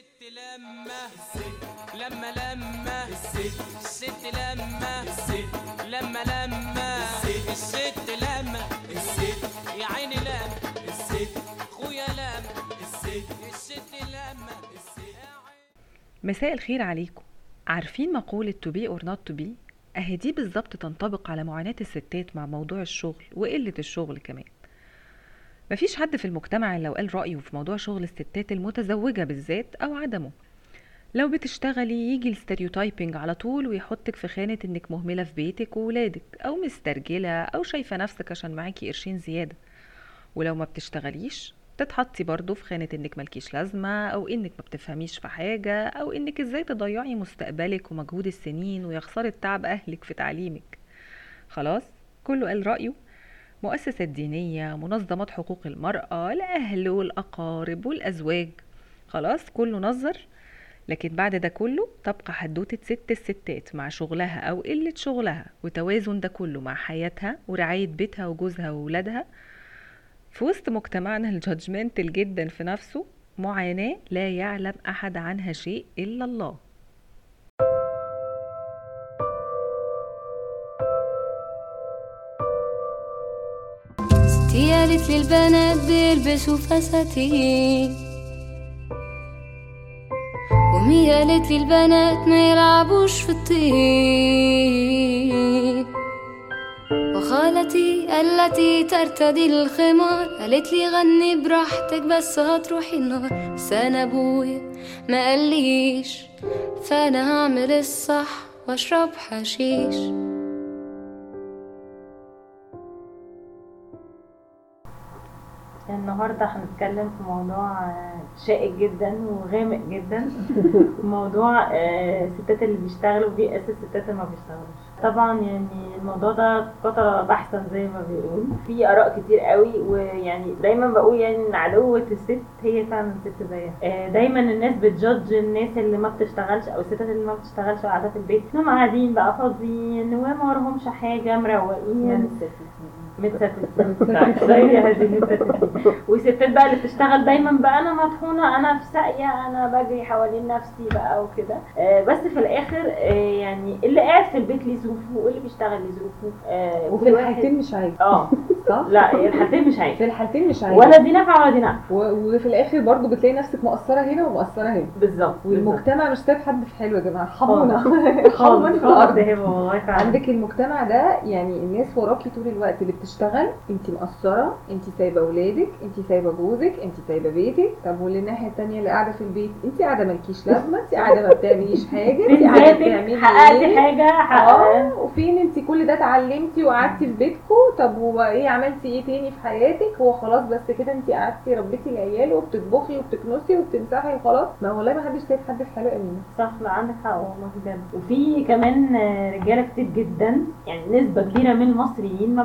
الست لما لما لما الست لما لما لما الست لما يا عيني لما خويا لما الست لما مساء الخير عليكم. عارفين مقولة to be or not to be أهي دي بالظبط تنطبق على معاناة الستات مع موضوع الشغل وقلة الشغل كمان. مفيش حد في المجتمع لو قال رأيه في موضوع شغل الستات المتزوجة بالذات أو عدمه. لو بتشتغلي يجي الستيريوتايبنج على طول ويحطك في خانة إنك مهملة في بيتك وولادك أو مسترجلة أو شايفة نفسك عشان معاكي قرشين زيادة. ولو ما بتشتغليش تتحطي برضه في خانة إنك ملكيش لازمة أو إنك ما بتفهميش في حاجة أو إنك إزاي تضيعي مستقبلك ومجهود السنين ويا خسارة تعب أهلك في تعليمك. خلاص؟ كله قال رأيه؟ مؤسسات دينية منظمات حقوق المرأة الأهل والأقارب والأزواج. خلاص كله نظر. لكن بعد ده كله تبقى حدوتة ست الستات مع شغلها أو قلة شغلها وتوازن ده كله مع حياتها ورعاية بيتها وجوزها وولادها. في وسط مجتمعنا الجادجمنتال جدا في نفسه معاناة لا يعلم أحد عنها شيء إلا الله. ستي قالت لي البنات بيلبسوا فساتين ومي قالت لي البنات ما يلعبوش في الطين وخالتي التي ترتدي الخمار قالت لي غني براحتك بس هتروحي النار. بس أنا أبويا ما قاليش فأنا هعمل الصح وأشرب حشيش. النهارده هنتكلم في موضوع آه، شائك جدا وغامق جدا. موضوع آه، الستات اللي بيشتغلوا بيئة الستات اللي ما بيشتغلوش. طبعا يعني الموضوع ده قطر بحثا زي ما بيقول. في آراء كتير قوي ويعني دايما بقول يعني إن عدوة الست هي فعلا الست زيها. آه، دايما الناس بتجادج الناس اللي ما بتشتغلش أو الستات اللي ما بتشتغلش وقاعدة في البيت. إنهم قاعدين بقى فاضيين وما وراهمش حاجة مروقين. متستتين زي هذه المتستتين والستات بقى اللي بتشتغل دايما بقى أنا مطحونة أنا في ساقية أنا بجري حوالين نفسي بقى وكده. آه، بس في الآخر آه، يعني اللي قاعد في البيت ليه ظروفه واللي بيشتغل ليه ظروفه آه، وفي الحالتين مش عيب آه. صح؟ لا الحالتين مش عيب في الحالتين مش عيب ولا دي نافعة ولا دي نافعة. وفي الآخر برضو بتلاقي نفسك مقصرة هنا ومقصرة هنا. بالظبط والمجتمع مش سايب حد في حلو يا جماعة. ارحمونا خالص ارحمونا في الأرض عندك المجتمع ده يعني الناس وراكي طول الوقت اللي بتشتغل انت مقصرة انت سايبة اولادك انت سايبة جوزك انت سايبة بيتك. طب واللي الناحية التانية اللي قاعدة في البيت؟ انت قاعدة مالكيش لازمة انت قاعدة ما بتعمليش حاجة انت قاعدة بتعملي حققتي إيه؟ حاجة آه وفين انت كل ده اتعلمتي وقعدتي في بيتكم طب هو إيه عملتي إيه تاني في حياتك؟ هو خلاص بس كده انت قعدتي ربيتي العيال وبتطبخي وبتكنسي وبتمسحي وخلاص؟ ما والله ما حدش سايب حد في حاله أمينة. صح لا عندك حق والله بجد. وفي كمان رجالة كتير جدا يعني نسبة كبيرة من المصريين ما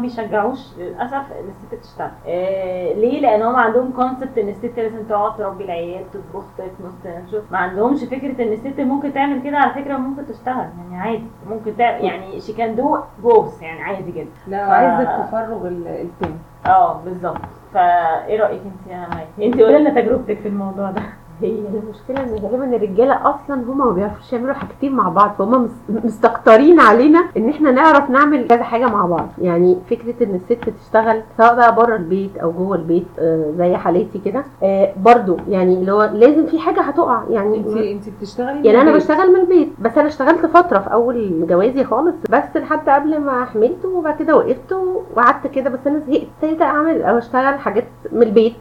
بيشجعوش للأسف ان الست تشتغل آه ليه؟ لأن هم عندهم concept إن الست لازم تقعد تربي العيال تطبخ تكنس تنشر ما عندهمش فكرة إن الست ممكن تعمل كده على فكرة ممكن تشتغل. يعني عادي. ممكن تعمل يعني she can do both يعني عادي جدا. لا ف- عايزة تفرغ ال- التاني. آه بالظبط. فإيه رأيك انت يا مي؟ انت قولي لنا تجربتك في الموضوع ده. هي المشكلة إن غالبا الرجالة أصلا هما ما بيعرفوش يعملوا حاجتين مع بعض فهم مس- مستكترين علينا إن إحنا نعرف نعمل كذا حاجة مع بعض. يعني فكرة إن الست تشتغل سواء بقى بره البيت أو جوه البيت آه، زي حالتي كده آه، برضو يعني اللي هو لازم في حاجة هتقع. يعني انت انت بتشتغلي يعني أنا. بشتغل من البيت بس أنا اشتغلت فترة في أول جوازي خالص بس لحد قبل ما حملت وبعد كده وقفت وقعدت كده بس أنا زهقت ابتديت أعمل أو أشتغل حاجات من البيت.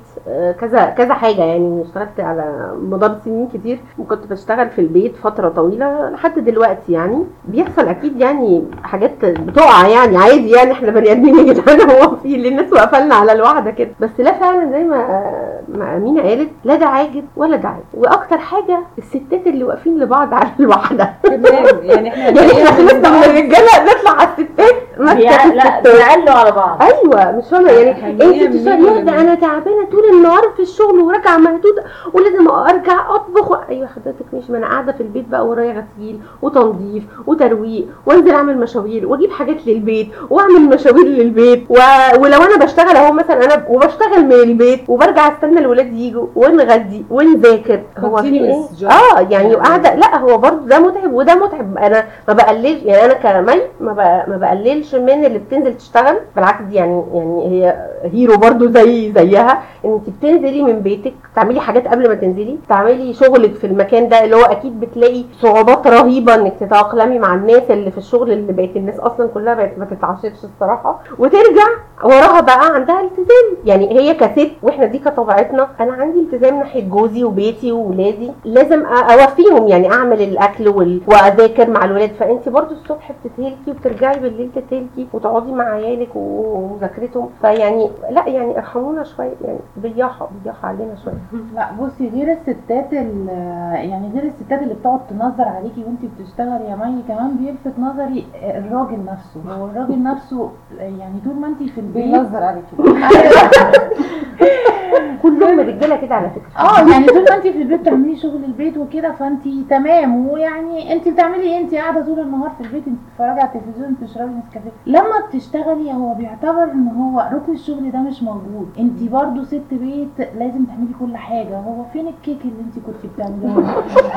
كذا كذا حاجة يعني. اشتغلت على مدار سنين كتير وكنت بشتغل في البيت فترة طويلة لحد دلوقتي يعني. بيحصل أكيد يعني حاجات بتقع يعني عادي يعني إحنا بني آدمين يا جدعان. هو في اللي الناس واقفه على الواحده كده. بس لا فعلا زي ما ما أمينة قالت لا ده عاجب ولا ده عاجب وأكتر حاجة الستات اللي واقفين لبعض على الواحده تمام. يعني إحنا يعني إحنا خلصنا من الرجاله نطلع على الستات. في لا. بيعلوا على بعض. أيوه مش فاهمه يعني. خليها أنت من بتشتغلي ولا أنا تعبانة طول النهار في الشغل وراجعه مهدوده ولازم أرجع أطبخ و... أيوه حضرتك ماشي. ما أنا قاعدة في البيت بقى ورايا غسيل وتنظيف وترويق وأنزل أعمل مشاوير وأجيب حاجات للبيت وأعمل مشاوير للبيت و... ولو أنا بشتغل أهو مثلا أنا وبشتغل من البيت وبرجع أستنى الولاد يجوا ونغدي ونذاكر. هو في إيه؟ آه يعني يعني- وقاعده لا هو برضه ده متعب وده متعب. أنا ما بقللش يعني أنا كمي ما, ب... ما بقللش من اللي بتنزل تشتغل. بالعكس دي يعني يعني هي هيرو برضه زي زيها. إن انت بتنزلي من بيتك تعملي حاجات قبل ما تنزلي تعملي شغلك في المكان ده اللي هو أكيد بتلاقي صعوبات رهيبة إنك تتأقلمي مع الناس اللي في الشغل اللي بقت الناس أصلا كلها بقت ما تتعاشرش الصراحة. وترجع وراها بقى عندها التزام. يعني هي كست وإحنا دي كطبيعتنا أنا عندي التزام ناحية جوزي وبيتي وولادي لازم أوفيهم. يعني أعمل الأكل وال... وأذاكر مع الولاد. فانت برضو الصبح بتتهلكي وبترجعي بالليل تتهلكي وتقعدي مع عيالك ومذاكرتهم. فيعني لأ يعني ارحمونا شوية. يعني بالراحه بالراحه علينا شوية. لا بصي غير الستات ال- يعني غير الستات اللي بتقعد تنظر عليكي وانت بتشتغلي يا مي كمان بيلفت نظري الراجل نفسه. هو الراجل نفسه يعني طول ما انت في البيت بينظر عليكي. كلهم رجالة كده على فكرة. آه يعني طول ما انت في البيت بتعملي شغل البيت وكده فانت تمام. ويعني انت بتعملي إيه؟ انت قاعدة طول النهار في البيت انت بتتفرجي على التلفزيون بتشربي نسكافيه. لما بتشتغلي هو بيعتبر ان هو ركن الشغل ده مش موجود. انت برضو ست بيت لازم تعملي كل حاجة. هو فين الكيك اللي انت كنت بتعمليه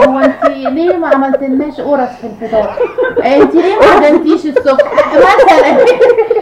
هو انت ليه ما عملتلناش قرص في الفطار؟ انت ليه ما عزمتيش الصبح؟ مثلا.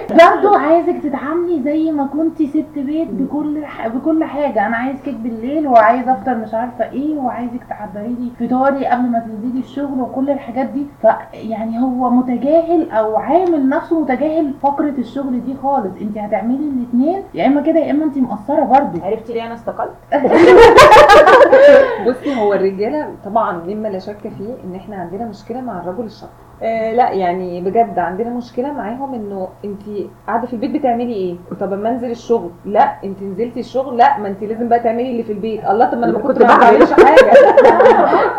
برضو عايزك تتعاملي زي ما كنتي ست بيت بكل. بكل حاجة أنا عايز كيك بالليل وعايز أفطر مش عارفة إيه وعايزك تحضري لي فطاري قبل ما تنزلي الشغل وكل الحاجات دي فيعني هو متجاهل أو عامل نفسه متجاهل فقرة الشغل دي خالص انت هتعملي الاثنين يا إما كده يا إما انت مقصرة برضو عرفتي ليه أنا استقلت؟ بصي هو الرجالة طبعا مما لا شك فيه إن إحنا عندنا مشكلة مع الرجل الشاطر آه لا يعني بجد عندنا مشكلة معاهم إنه أنت قاعدة في البيت بتعملي إيه؟ طب أما أنزل الشغل؟ لا أنت نزلتي الشغل؟ لا ما أنت لازم بقى تعملي اللي في البيت. الله طب ما أنا ما كنت ما بعملش حاجة.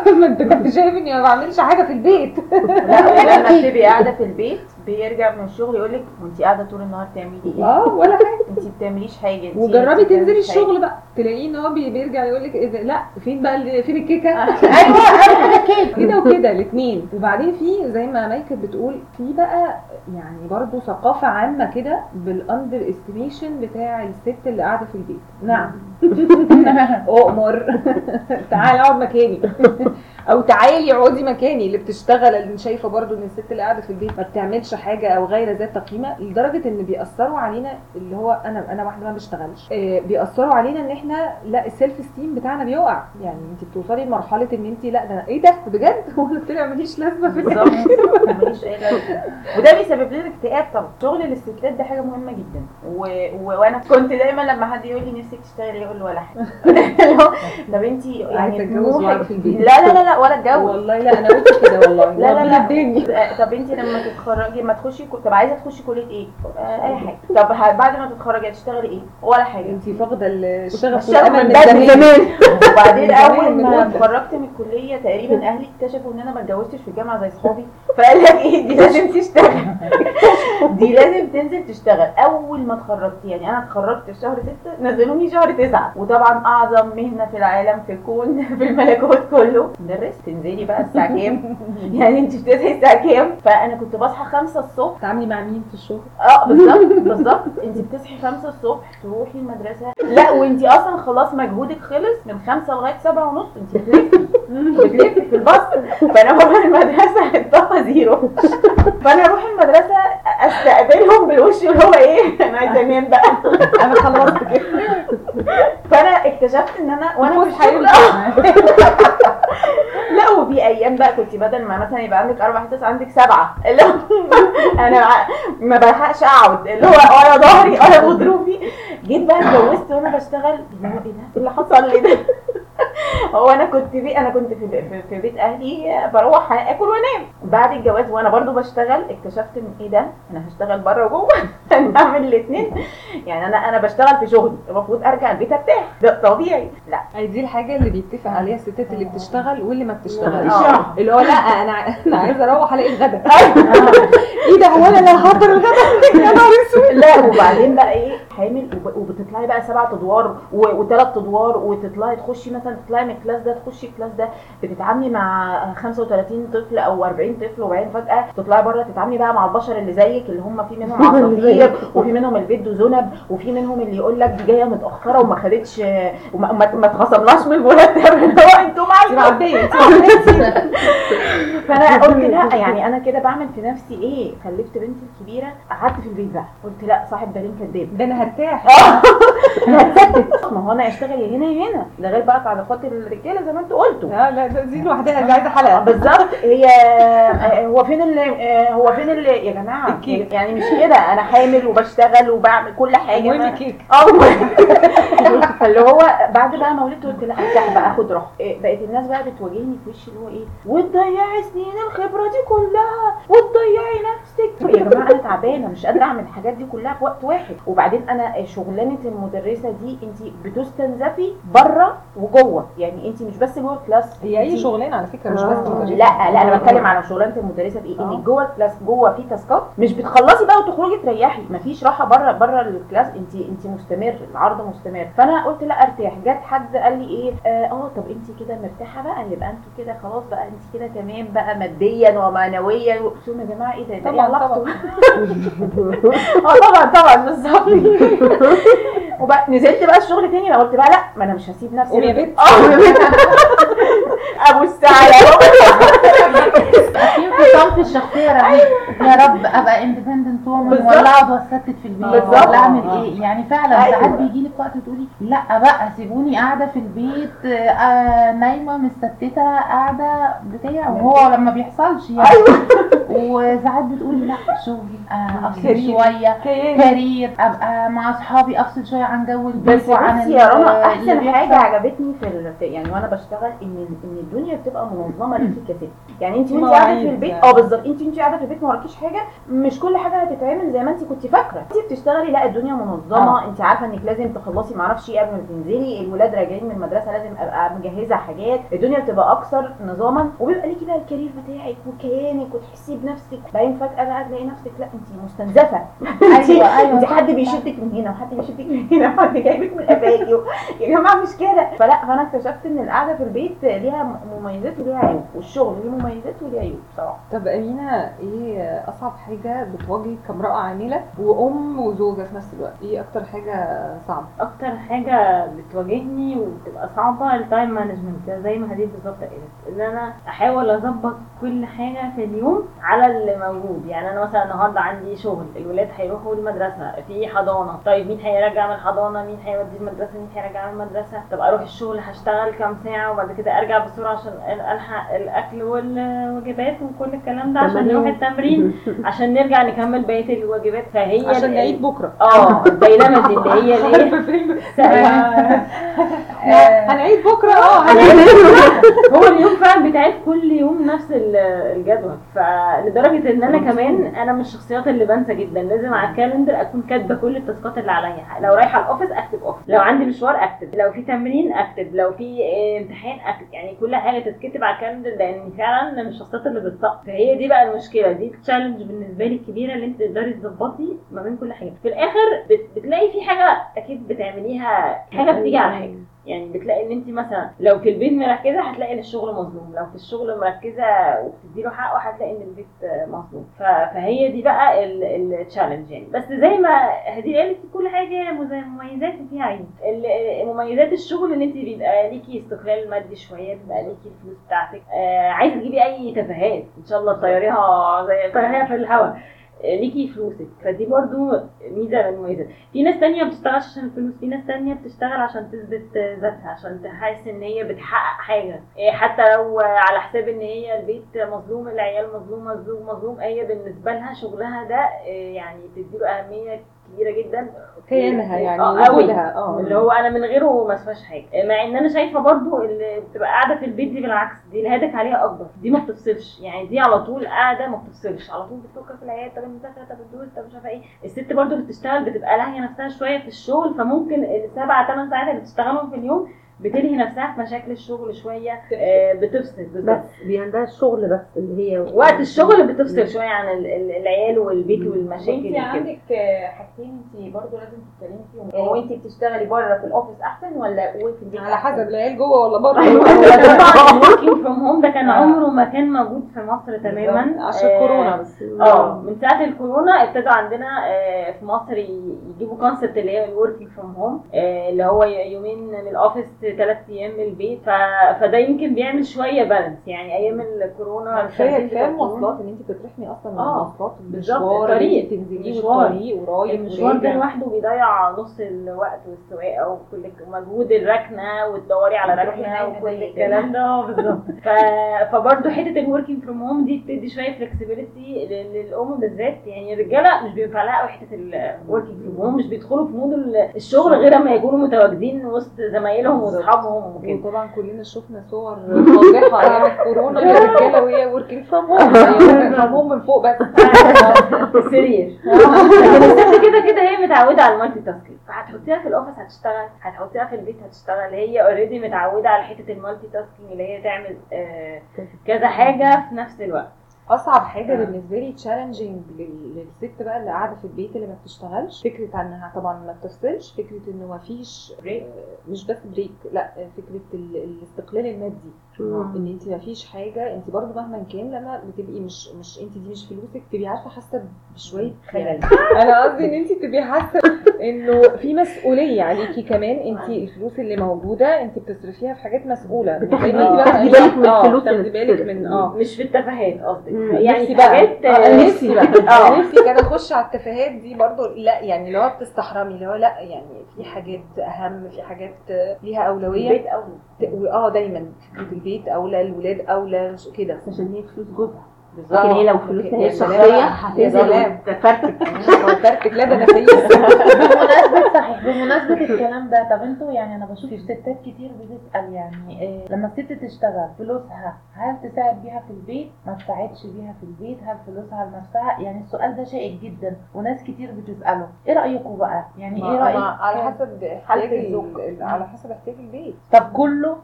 ما أنت كنت شايف إني ما بعملش حاجة في البيت. لا لما بتبقي قاعدة في البيت بيرجع من الشغل يقول لك وأنت قاعدة طول النهار تعملي إيه؟ آه ولا حاجة. انت بتعمليش حاجة انت وجربي تنزلي. الشغل بقى تلاقيه ان هو بي- بيرجع يقول لك ده؟ لا فين بقى فين الكيكة؟ أيوه اهم حاجة كيك كده وكده الاثنين وبعدين في زي ما ماي كانت بتقول في بقى يعني برضو ثقافة عامة كده بال underestimation بتاع الست اللي قاعدة في البيت. نعم. أؤمر. تعالي أقعد مكاني. أو تعالي اقعدي مكاني اللي بتشتغل اللي شايفة برضو إن الست اللي قاعدة في البيت ما بتعملش حاجة أو غير ذات قيمة لدرجة إن بيأثروا علينا اللي هو أنا أنا واحدة ما بشتغلش. آه، بيأثروا علينا إن إحنا لا ال self esteem بتاعنا بيقع. يعني انت بتوصلي لمرحلة إن انت لا ده أنا- إيه ده؟ بجد؟ هو أنا طلع ماليش لازمة في ماليش أي لازمة. وده بيسبب لنا اكتئاب طبعا. شغل الستات ده حاجة مهمة جدا. و... و... وأنا كنت دايما لما حد يقول لي نفسك تشتغلي أقول له ولا حاجة. طب انت يعني البيت. لا لا لا. لا ولا اتجوز والله لا أنا قلت كده والله. لا لا لا. آه، طب انت لما تتخرجي ما تخشي طب عايزة تخشي كلية إيه؟ آه، أي حاجة. طب بعد ما تتخرجي هتشتغلي إيه؟ ولا حاجة. انت فاقدة الشغف من بدري. زمان. وبعدين أول ما. اتخرجت من الكلية تقريبا أهلي اكتشفوا إن أنا ما اتجوزتش في الجامعة زي صحابي. فقال لك إيه؟ دي لازم تشتغل. دي لازم تنزل تشتغل. أول ما اتخرجت يعني أنا اتخرجت في شهر 6 نزلوني شهر 9 وطبعا أعظم مهنة في العالم في الكون في الملكوت كله. مدرس تنزلي بقى الساعة كام؟ يعني أنت بتصحي الساعة كام؟ فأنا كنت بصحى 5 الصبح. تعاملي مع مين في الشغل؟ آه بالظبط بالظبط. أنت بتصحي 5 الصبح تروحي المدرسة. لا وأنت أصلا خلاص مجهودك خلص من 5 لغاية 7 ونص. أنت بتلفي بتلفي في الباص. فأنا بروح المدرسة الطاقة زيرو. فأنا أروح المدرسة استقبلهم بالوش اللي هو إيه؟ أنا عايزة أنام بقى. أنا خلصت كده. فأنا اكتشفت إن أنا وأنا الشغل لا وفي أيام بقى كنت بدل ما مثلا يبقى عندك أربع حصص عندك سبعة. اللي هو أنا ما بلحقش أقعد. اللي هو ولا ظهري ولا غضروفي جيت بقى اتجوزت وأنا بشتغل. اللي هو إيه ده؟ إيه اللي حصل لي ده؟ هو أنا كنت في أنا كنت في, في, في بيت أهلي بروح آكل وأنام. بعد الجواز وأنا برضو بشتغل اكتشفت إن إيه ده؟ أنا هشتغل بره وجوه. نعمل الاثنين يعني أنا أنا بشتغل في شغلي المفروض أرجع البيت أرتاح. ده طبيعي. لا. هي دي الحاجة اللي بيتفق عليها الستات اللي بتشتغل واللي ما بتشتغلش. آه. اللي هو لا أنا أنا عايزة أروح ألاقي الغدا. إيه ده؟ هو أنا اللي هحضر الغدا. يا نهار أسود. لا وبعدين بقى إيه؟ حامل وب- وبتطلعي بقى سبعة أدوار وثلاث أدوار وتطلعي تخشي مثلا تطلعي من ال class ده تخشي ال class ده بتتعاملي مع 35 طفل أو 40 طفل وبعدين فجأة تطلعي بره تتعاملي بقى مع البشر اللي زيك اللي هم في منهم عصافير وفي منهم بيدوا ذنب وفي منهم اللي يقول لك دي جاية متأخرة وما خدتش وما ما اتخصمناش من المرتب اللي هو أنتوا معديه فأنا قلت لا يعني أنا كده بعمل في نفسي إيه؟ خلفت بنتي الكبيرة قعدت في البيت بقى. قلت لا صاحب دارين كداب ده أنا هرتاح. هتثبت ما هو أنا اشتغل هنا هنا ده غير بقى تعليقات الرجالة زي ما أنتوا قلتوا. لا لا دي لوحدها دي عايزة حلقة. بالظبط. هي آه، هو فين اللي آه، هو فين اللي يا جماعة الكيك. يعني مش كده. أنا حامل وبشتغل وبعمل كل حاجة. المهم كيك. آه فاللي هو بعد بقى ما ولدت قلت لا ارتاح بقى اخد راحة. بقت الناس بقى بتواجهني في وشي اللي هو إيه؟ وتضيعي سنين الخبرة دي كلها. وتضيعي نفسك. يا جماعة أنا تعبانة مش قادرة أعمل الحاجات دي كلها في وقت واحد. وبعدين أنا شغلانة المدرسة دي انت بتستنزفي بره وجوه. يعني انت مش بس جوه ال class هي أي شغلانة على فكرة مش بس مدرسة. لا لا أنا بتكلم على شغلانة المدرسة في إيه آه. انك جوه ال class جوه في task ات مش بتخلصي بقى وتخرجي تريحي مفيش راحة بره بره الكلاس انت انت مستمر العرض مستمر. فأنا قلت لا أرتاح. جت حد قال لي إيه آه آه، طب انت كده مرتاحة بقى يبقى أنتوا كده خلاص بقى انت كده تمام بقى ماديا ومعنويا. قلت لهم يا جماعة إيه ده؟ إيه طبعاً، طبعاً. آه طبعا طبعا بالظبط. وبقى نزلت بقى الشغل تاني بقى قلت بقى لأ ما أنا مش هسيب نفسي قومي يا بنت. آه يا بنت. ابو في الشخصية يا رب أبقى independent woman. ولا أقعد وأتستت في البيت. ولا أعمل إيه يعني فعلا أيوة. ساعات بيجي لك وقت تقولي لا بقى سيبوني قاعدة في البيت آه نايمة مستتتة قاعدة بتاع وهو لما بيحصلش يعني وساعات بتقولي لا شغلي آه أفصل. شوية. career أبقى مع أصحابي أفصل شوية عن جو البيت بس وعن يا رنا أحسن. حاجة عجبتني في يعني وأنا بشتغل إن إن الدنيا بتبقى منظمة ليكي كست يعني انت وانت قاعدة في مواعيد البيت. آه بالظبط. انت وانت قاعدة في البيت ما وراكيش حاجة. مش كل حاجة هتتعمل زي ما انت كنت فاكرة. انت بتشتغلي لا الدنيا منظمة. انت عارفة انك لازم تخلصي ما أعرفش إيه قبل ما تنزلي. الولاد راجعين من المدرسة لازم ابقى مجهزة حاجات. الدنيا بتبقى أكثر نظاما. وبيبقى ليكي بقى الكارير بتاعك وكيانك وتحسي بنفسك. بعدين فجأة بقى تلاقي نفسك لا انت مستنزفة. أيوه أيوه. انت حد. بيشدك من هنا وحد بيشدك من هنا وحد جايبك من قفاكي و- يا جماعة مش كده. فلا فأنا اكتشفت إن القعدة في البيت ليها مميزات وليها عيوب والشغل ليه مميزات وليه عيوب بصراحة. طب أمينة إيه أصعب حاجة بتواجهك كامرأة عامله وأم وزوجة في نفس الوقت؟ إيه أكتر حاجة صعبة؟ أكتر حاجة بتواجهني وبتبقى صعبة ال time management زي ما هدير بالظبط قالت إن أنا أحاول أظبط كل حاجة في اليوم على اللي موجود. يعني أنا مثلا النهارده عندي شغل الولاد هيروحوا المدرسة في حضانة طيب مين هيرجع من الحضانة؟ مين هيودي المدرسة؟ مين هيرجع من المدرسة؟ طب أروح الشغل هشتغل كام ساعة وبعد كده أرجع بسرعة عشان ألحق الأكل والوجبات وكل الكلام ده عشان. نروح التمرين عشان نرجع نكمل بقية الواجبات. فهي عشان نعيد بكرة. آه ال dynamic دي اللي هي الإيه؟ لا، هنعيد بكرة. آه هنعيد هو اليوم فعلا بتاعت كل يوم نفس ال- الجدول. فلدرجة إن أنا كمان أنا من الشخصيات اللي بنسى جدا. لازم على ال calendar أكون كاتبة كل ال task ات اللي عليا. لو رايحة ال office أكتب office. لو عندي مشوار أكتب. لو في تمرين أكتب. لو في آه، امتحان أكتب. يعني كل حاجة تتكتب على ال calendar لأن فعلا من الشخصيات اللي بتسقط فهي دي بقى المشكلة. دي ال challenge بالنسبة لي الكبيره اللي أنت تقدري تظبطي ما بين كل حاجة. في الآخر بت- بتلاقي في حاجة أكيد بتعمليها حاجة بتيجي على حاجة. يعني بتلاقي إن انت مثلا لو في البيت مركزة هتلاقي إن الشغل مظلوم. لو في الشغل مركزة وبتدي له حقه هتلاقي إن البيت مظلوم. فهي دي بقى التشالنج يعني. بس زي ما هدي قالت كل حاجة مميزات وفيها عيوب. مميزات الشغل إن انت بيبقى ليكي استقلال مادي شوية بيبقى ليكي الفلوس بتاعتك. آه عايزة تجيبي أي تفاهات. إن شاء الله تطيريها زي تطيريها في الهواء ليكي فلوسك فدي برضو ميزه من المميزات في ناس تانية ما بتشتغلش عشان الفلوس في ناس تانية بتشتغل عشان تثبت ذاتها عشان تحس ان هي بتحقق حاجة إيه حتى لو على حساب ان هي البيت مظلوم العيال مظلومة الزوج مظلوم هي بالنسبة لها شغلها ده يعني تديله اهمية كبيرة جدا. كيانها يعني آه،. وجودها آه. اللي هو أنا من غيره ما اسواش حاجة. مع إن أنا شايفة برضو اللي بتبقى قاعدة في البيت دي بالعكس دي الهدف عليها أكبر. دي ما بتفصلش. يعني دي على طول قاعدة ما بتفصلش. على طول بتفكر في العيال طب المذاكره طب الدروس طب مش عارفة إيه. الست برضو اللي بتشتغل بتبقى لاهية نفسها شوية في الشغل فممكن السبع ثمان ساعات اللي بتشتغلهم في اليوم بتلهي نفسها في مشاكل الشغل شوية آه، بتفصل بالظبط بس دي عندها الشغل بس اللي هي وقت الشغل بتفصل شوية عن ال- ال- العيال والبيت والمشاكل وانت وكده. عندك آه، حاجتين انت برضو لازم تتكلمي فيهم. يعني وانت بتشتغلي بره في ال office أحسن ولا البيت على؟ حسب العيال جوه ولا بره. طبعا ال working from home ده كان عمره ما كان موجود في مصر تماما. عشان آه، كورونا بس. آه من ساعة الكورونا ابتدوا عندنا آه، في مصر يجيبوا concept اللي هي ال working from home اللي هو يومين من ال office ثلاث أيام من البيت ف- فده يمكن بيعمل شوية balance يعني أيام الكورونا كفايه كفايه المواصلات إن انت بتترحمي أصلا من آه، المواصلات بالظبط، الطريق، تنزليه. والطريق ورايح المشوار ده. لوحده بيضيع نص الوقت والسواقه وكل مجهود الركنة وتدوري على ركنة وكل الكلام ده. آه، بالظبط. ف... فبرضه حتة ال working from home دي بتدي شوية flexibility للأم بالذات. يعني الرجالة مش بينفع لها قوي حتة ال working from home مش بيدخلوا في mood الشغل غير لما يكونوا متواجدين وسط زمايلهم واصحابهم وكده وطبعا كلنا شفنا صور فاضحه أيام الكورونا للرجاله وهي working from home from home من فوق بس. السرير الست كده كده هي متعودة على ال multitasking فهتحطيها في ال office هتشتغل هتحطيها في البيت هتشتغل. هي already متعودة على حتة ال multitasking اللي هي تعمل آه، كذا حاجة في نفس الوقت. أصعب حاجة آه. بالنسبة لي challenging للست بقى اللي قاعدة في البيت اللي ما بتشتغلش فكرة إنها طبعا ما بتفصلش فكرة انه ما فيش break. آه، مش بس break لأ آه، فكرة ال- الاستقلال المادي إن أنت ما فيش حاجة أنت برضو مهما كان لما بتبقي مش مش أنت دي مش فلوسك تبقي عارفة حاسة بشوية خيال أنا قصدي إن أنت تبقي حاسة إنه في مسؤولية عليكي كمان أنت الفلوس اللي موجودة أنت بتصرفيها في حاجات مسؤولة بتاخدي- بتاخدي بالك من آه، الفلوس بتاخدي بالك. من آه مش في التفاهات قصدي. يعني نفسي في بقى. حاجات آه، آه، نفسي بقى. نفسي كده أخش على التفاهات دي برضو. لأ يعني اللي هو بتستحرمي اللي هو لأ يعني في حاجات أهم في حاجات ليها أولوية. البيت ت- آه دايما البيت أولى الولاد أولى كده. عشان هي فلوس جوزها. لكن هي لو فلوسها هي الشخصية؟ هتنزل سلام. وتفرتك. فرتك لا ده أنا فيا بمناسبة صحيح بمناسبة الكلام ده طب أنتوا يعني أنا بشوف ستات كتير بتسأل يعني إيه لما الست تشتغل فلوسها هل تساعد بيها في البيت؟ ما تساعدش بيها في البيت هل فلوسها لنفسها يعني السؤال ده شائك جدا وناس كتير بتسأله. إيه رأيكم بقى؟ يعني إيه ما- على حسب احتياج على حسب احتياج البيت. طب كله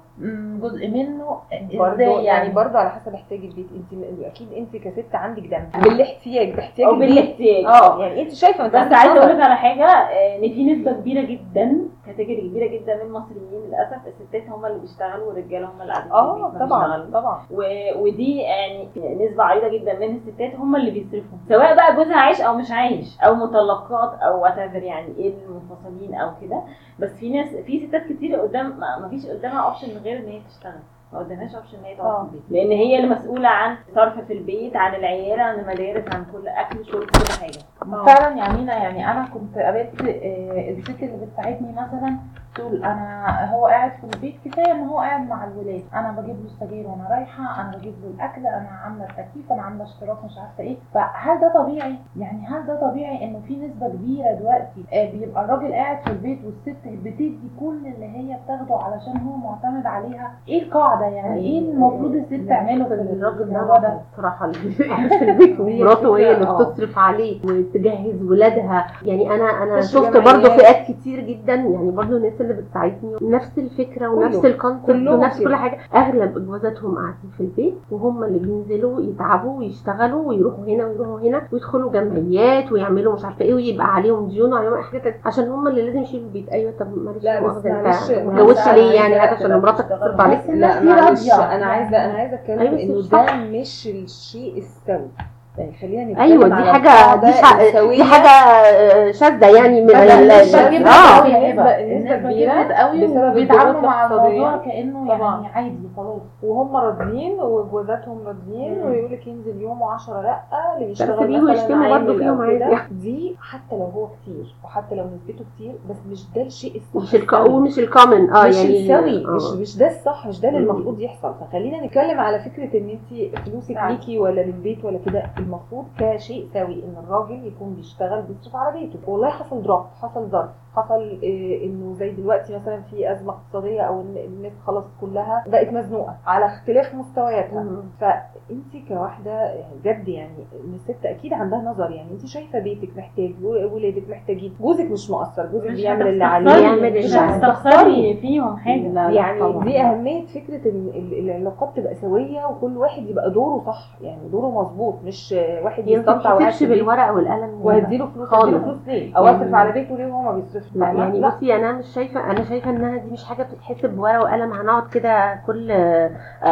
جزء منه برضه يعني يعني؟ برضه على حسب احتياج البيت انت أكيد انت كست عندك دم بالاحتياج باحتياج أو بالاحتياج. آه يعني انت شايفة بس عايزة. أقول لك على حاجة آه، إن في نسبة كبيرة جدا category كبيرة جدا من المصريين للأسف الستات هم اللي بيشتغلوا والرجالة هم اللي قاعدين آه طبعا. طبعا. و... ودي يعني نسبة عريضة جدا من الستات هم اللي بيصرفوا. سواء بقى جوزها عايش أو مش عايش أو مطلقات أو what يعني إيه المنفصلين أو كده. بس في ناس في ستات كتير قدام ما ما فيش قدامها option غير إن هي تشتغل. ما قدامهاش option إن هي تقعد آه. في البيت. لأن هي اللي مسؤولة عن صرف في البيت عن العيال عن المدارس عن كل أكل شرب كل حاجة. فعلا يا أمينة يعني أنا كنت قابلت آه، الست اللي بتساعدني مثلا تقول أنا هو قاعد في البيت كفاية إن هو قاعد مع الولاد. أنا بجيب له السجاير وأنا رايحة أنا بجيب له الأكل أنا عاملة التكييف أنا عاملة اشتراك مش عارفة إيه. فهل ده طبيعي؟ يعني هل ده طبيعي إنه في نسبة كبيرة دلوقتي آه، بيبقى الراجل قاعد في البيت والست بتدي كل اللي هي بتاخده علشان هو معتمد عليها؟ إيه القاعدة يعني؟ إيه المفروض الست تعمله في الراجل الموضوع ده؟ بصراحة. في البيت. ومراته هي اللي آه. بتصرف عليه وتجهز ولادها. يعني أنا أنا شفت برضو جمعيات. فئات كتير جدا. يعني برضو الناس اللي بتساعدني نفس الفكرة ونفس. الكونسيبت ونفس. كل حاجة أغلب جوازاتهم قاعدين في البيت وهم اللي بينزلوا يتعبوا ويشتغلوا ويروحوا هنا ويروحوا هنا ويدخلوا جمعيات ويعملوا مش عارفة إيه ويبقى عليهم ديون وعليهم حاجات عشان هم اللي لازم يشيلوا البيت أيوه طب معلش لا، بس معلش، ما اتجوزتش ليه يعني عشان مراتك. تصرف عليك لا معلش. أنا عايزة أنا عايزة اتكلم أيوة، انه ده. مش الشيء السوي يعني خلينا أيوه دي حاجة دي, ح- السوية. دي حاجة شاذة يعني من ال- آه النسبة كبرت قوي وبيتعاملوا الضغوط مع. الموضوع كأنه طبعا. يعني عادي خلاص وهم راضيين وجوازاتهم راضيين. ويقول لك ينزل يوم و10 لأ اللي بيشتغل بس بيجوا مثلا يشتموا برضه فيهم عادي. دي حتى لو هو كتير وحتى لو نسبته كتير بس مش ده الشيء الصح مش الك... ومش ال common آه مش يعني السوي آه. مش مش ده الصح مش ده اللي. المفروض يحصل فخلينا نتكلم على فكرة إن انت فلوسك نعم. ليكي ولا للبيت ولا كده المفروض كشيء سوي إن الراجل يكون بيشتغل بيصرف على بيته. والله حصل drop حصل ظرف حصل إيه إنه زي دلوقتي مثلا في أزمة اقتصادية أو إن الناس خلاص كلها بقت مزنوقة على اختلاف مستوياتها. فانت كواحدة يعني بجد يعني إن الست أكيد عندها نظر. يعني انت شايفة بيتك محتاج ولادك محتاجين. جوزك مش مقصر جوزك مش بيعمل اللي عليه. يعمل مش اللي عليه. هتستخسري. فيهم حاجة. لا، لا يعني طبعاً. دي أهمية فكرة إن ال- العلاقات تبقى سوية وكل واحد يبقى دوره صح. يعني دوره مظبوط مش واحد هي ما يستمتع البيت. بالورقة والقلم وهديله فلوس خالص. فلوس ليه؟ أو يعني- اصرف على بيته ليه وهو ما بيصرفش؟ لا؟ يعني بصي أنا مش شايفة أنا شايفة إنها دي مش حاجة بتتحسب بورقة وقلم. هنقعد كده كل آه، آه،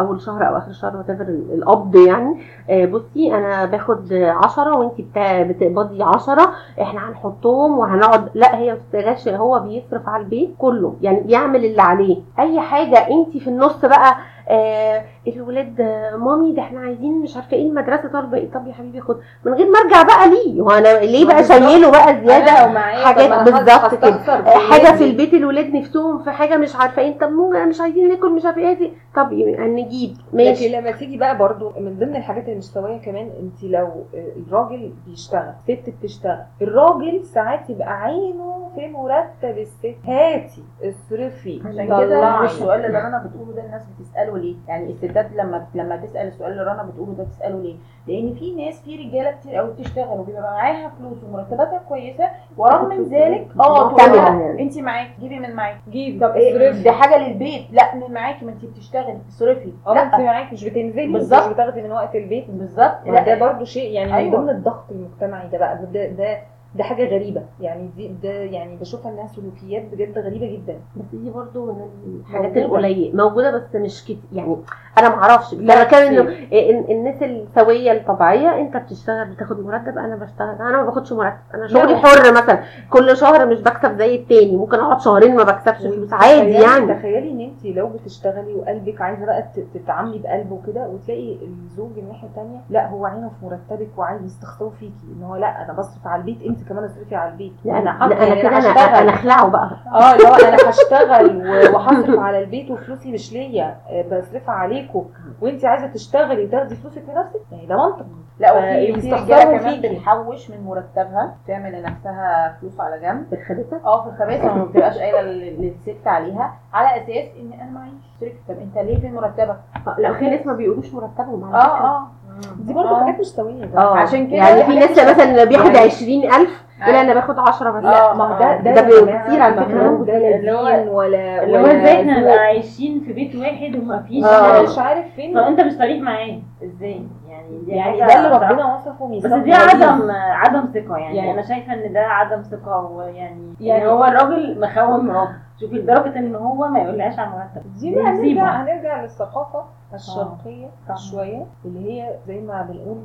أول شهر أو آخر شهر وات القبض يعني. آه، بصي أنا باخد عشرة وإنتي بتا- بتقبضي عشرة. إحنا هنحطهم وهنقعد لا هي ما هو بيصرف على البيت كله. يعني بيعمل اللي عليه. أي حاجة إنتي في النص بقى آه الولاد آه، مامي ده إحنا عايزين مش عارفة إيه المدرسة طالبة إيه. طب يا حبيبي خد. من غير ما ارجع بقى ليه؟ وأنا ليه بقى. شايله بقى زيادة؟ حاجات بالظبط كده. هستخسر حاجة. في البيت الولاد نفسهم في حاجة مش عارفة إيه. طب مو مش عايزين ناكل مش عارفة إيه. طب يعني نجيب. لكن ماشي. لما تيجي بقى برضو من ضمن الحاجات سويه كمان انت لو الراجل بيشتغل ست بتشتغل الراجل ساعات يبقى عينه في مرتب الست. هاتي اصرفي. عشان كده السؤال اللي رنا بتقوله ده الناس بتسأله ليه؟ يعني الستات لما لما تسأل السؤال اللي رنا بتقوله ده تساله ليه؟ لأن في ناس في رجالة كتير قوي بتشتغل وبيبقى معاها فلوس ومرتباتها كويسة ورغم من ذلك آه تقول يعني. انت معاكي جيبي من معاكي. جيب طب إيه؟ دي حاجة للبيت. لا من معاكي ما انت بتشتغلي. اصرفي آه ما انت معاكي مش بتنزلي بالظبط. مش بتاخدي من وقت البيت. بالظبط. ده برضو شيء يعني من أيوة. ضمن الضغط المجتمعي ده بقى. ده ده ده حاجة غريبة. يعني دي ده يعني بشوفها انها سلوكيات بجد غريبة جدا. بس دي برضو من الحاجات موجودة. القليله موجودة بس مش كتير يعني أنا ما أعرفش أنا بتكلم إنه ال- الناس السوية الطبيعية أنت بتشتغل بتاخد مرتب أنا بشتغل. أنا ما باخدش مرتب. أنا شغلي. حر مثلا. كل شهر مش بكسب زي التاني. ممكن أقعد شهرين ما بكسبش فلوس. عادي يعني. تخيلي إن أنت لو بتشتغلي وقلبك عايزة بقى تتعاملي بقلبه وكده وتلاقي الزوج الناحيه الثانية لأ هو عينه في مرتبك وعايز يستخسروا فيكي. إن هو لأ أنا بصرف على البيت أنت كمان اصرفي على البيت. لا أنا حاطة- أنا كده أنا. أنا أخلعه بقى. آه هو أنا هشتغل وهصرف على البيت وفلوسي مش ليا. آه، بصرفها عليكم. وانت عايزة تشتغلي وتاخدي فلوسك لنفسك يعني ده منطق. لا وفي في رجاله كمان فيكي. بتحوش من مرتبها تعمل لنفسها فلوس على جنب. بتخدتك آه في الخباثه ما بتبقاش قايلة لل- للست عليها. على أساس إن أنا معيش. صرف طب أنت ليه في مرتبك؟ لا في ناس ما بيقولوش مرتبهم على آه. آه. دي برضه آه. حاجات مش سويه آه. عشان كده يعني في ناس مثلا بياخد يعني- 20000 يقول أنا باخد 10 بس. آه. ما هو ده ده كتير على ده اللي هو- لا دين ولا اللي هو إزاي إحنا. نبقى عايشين في بيت واحد ومفيش آه. مش عارف فين. فانت مش صريح معاه إزاي؟ يعني دي يعني ده اللي. ربنا وصفه بس دي. عدم عدم ثقة يعني, يعني- أنا شايفة إن ده عدم ثقة ويعني يعني يعني- هو الراجل مخون مراته شوفي لدرجة إن هو ما يقولهاش على المرتب. دي بقى. هنرجع هنرجع للثقافة. الشرقية طبعا. شوية اللي هي زي ما بنقول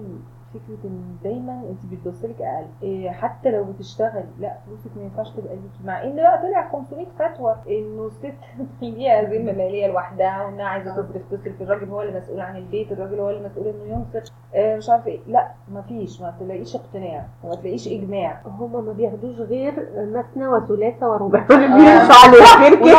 فكرة إن دايما أنت بتبصلك أقل. إيه حتى لو بتشتغلي لا فلوسك ما ينفعش تبقى ليكي. مع إن بقى طلع 500 فتوى. إنه الست ليها ذمة مالية لوحدها وانها عايزة تصرف تصرف الراجل هو اللي مسؤول عن البيت الراجل هو اللي مسؤول إنه ينفق آه مش عارفة إيه. لا ما فيش ما تلاقيش اقتناع وما تلاقيش إجماع. هما ما بياخدوش غير مثنى وثلاثة ورباع ما بيمشوا عليه غير كده.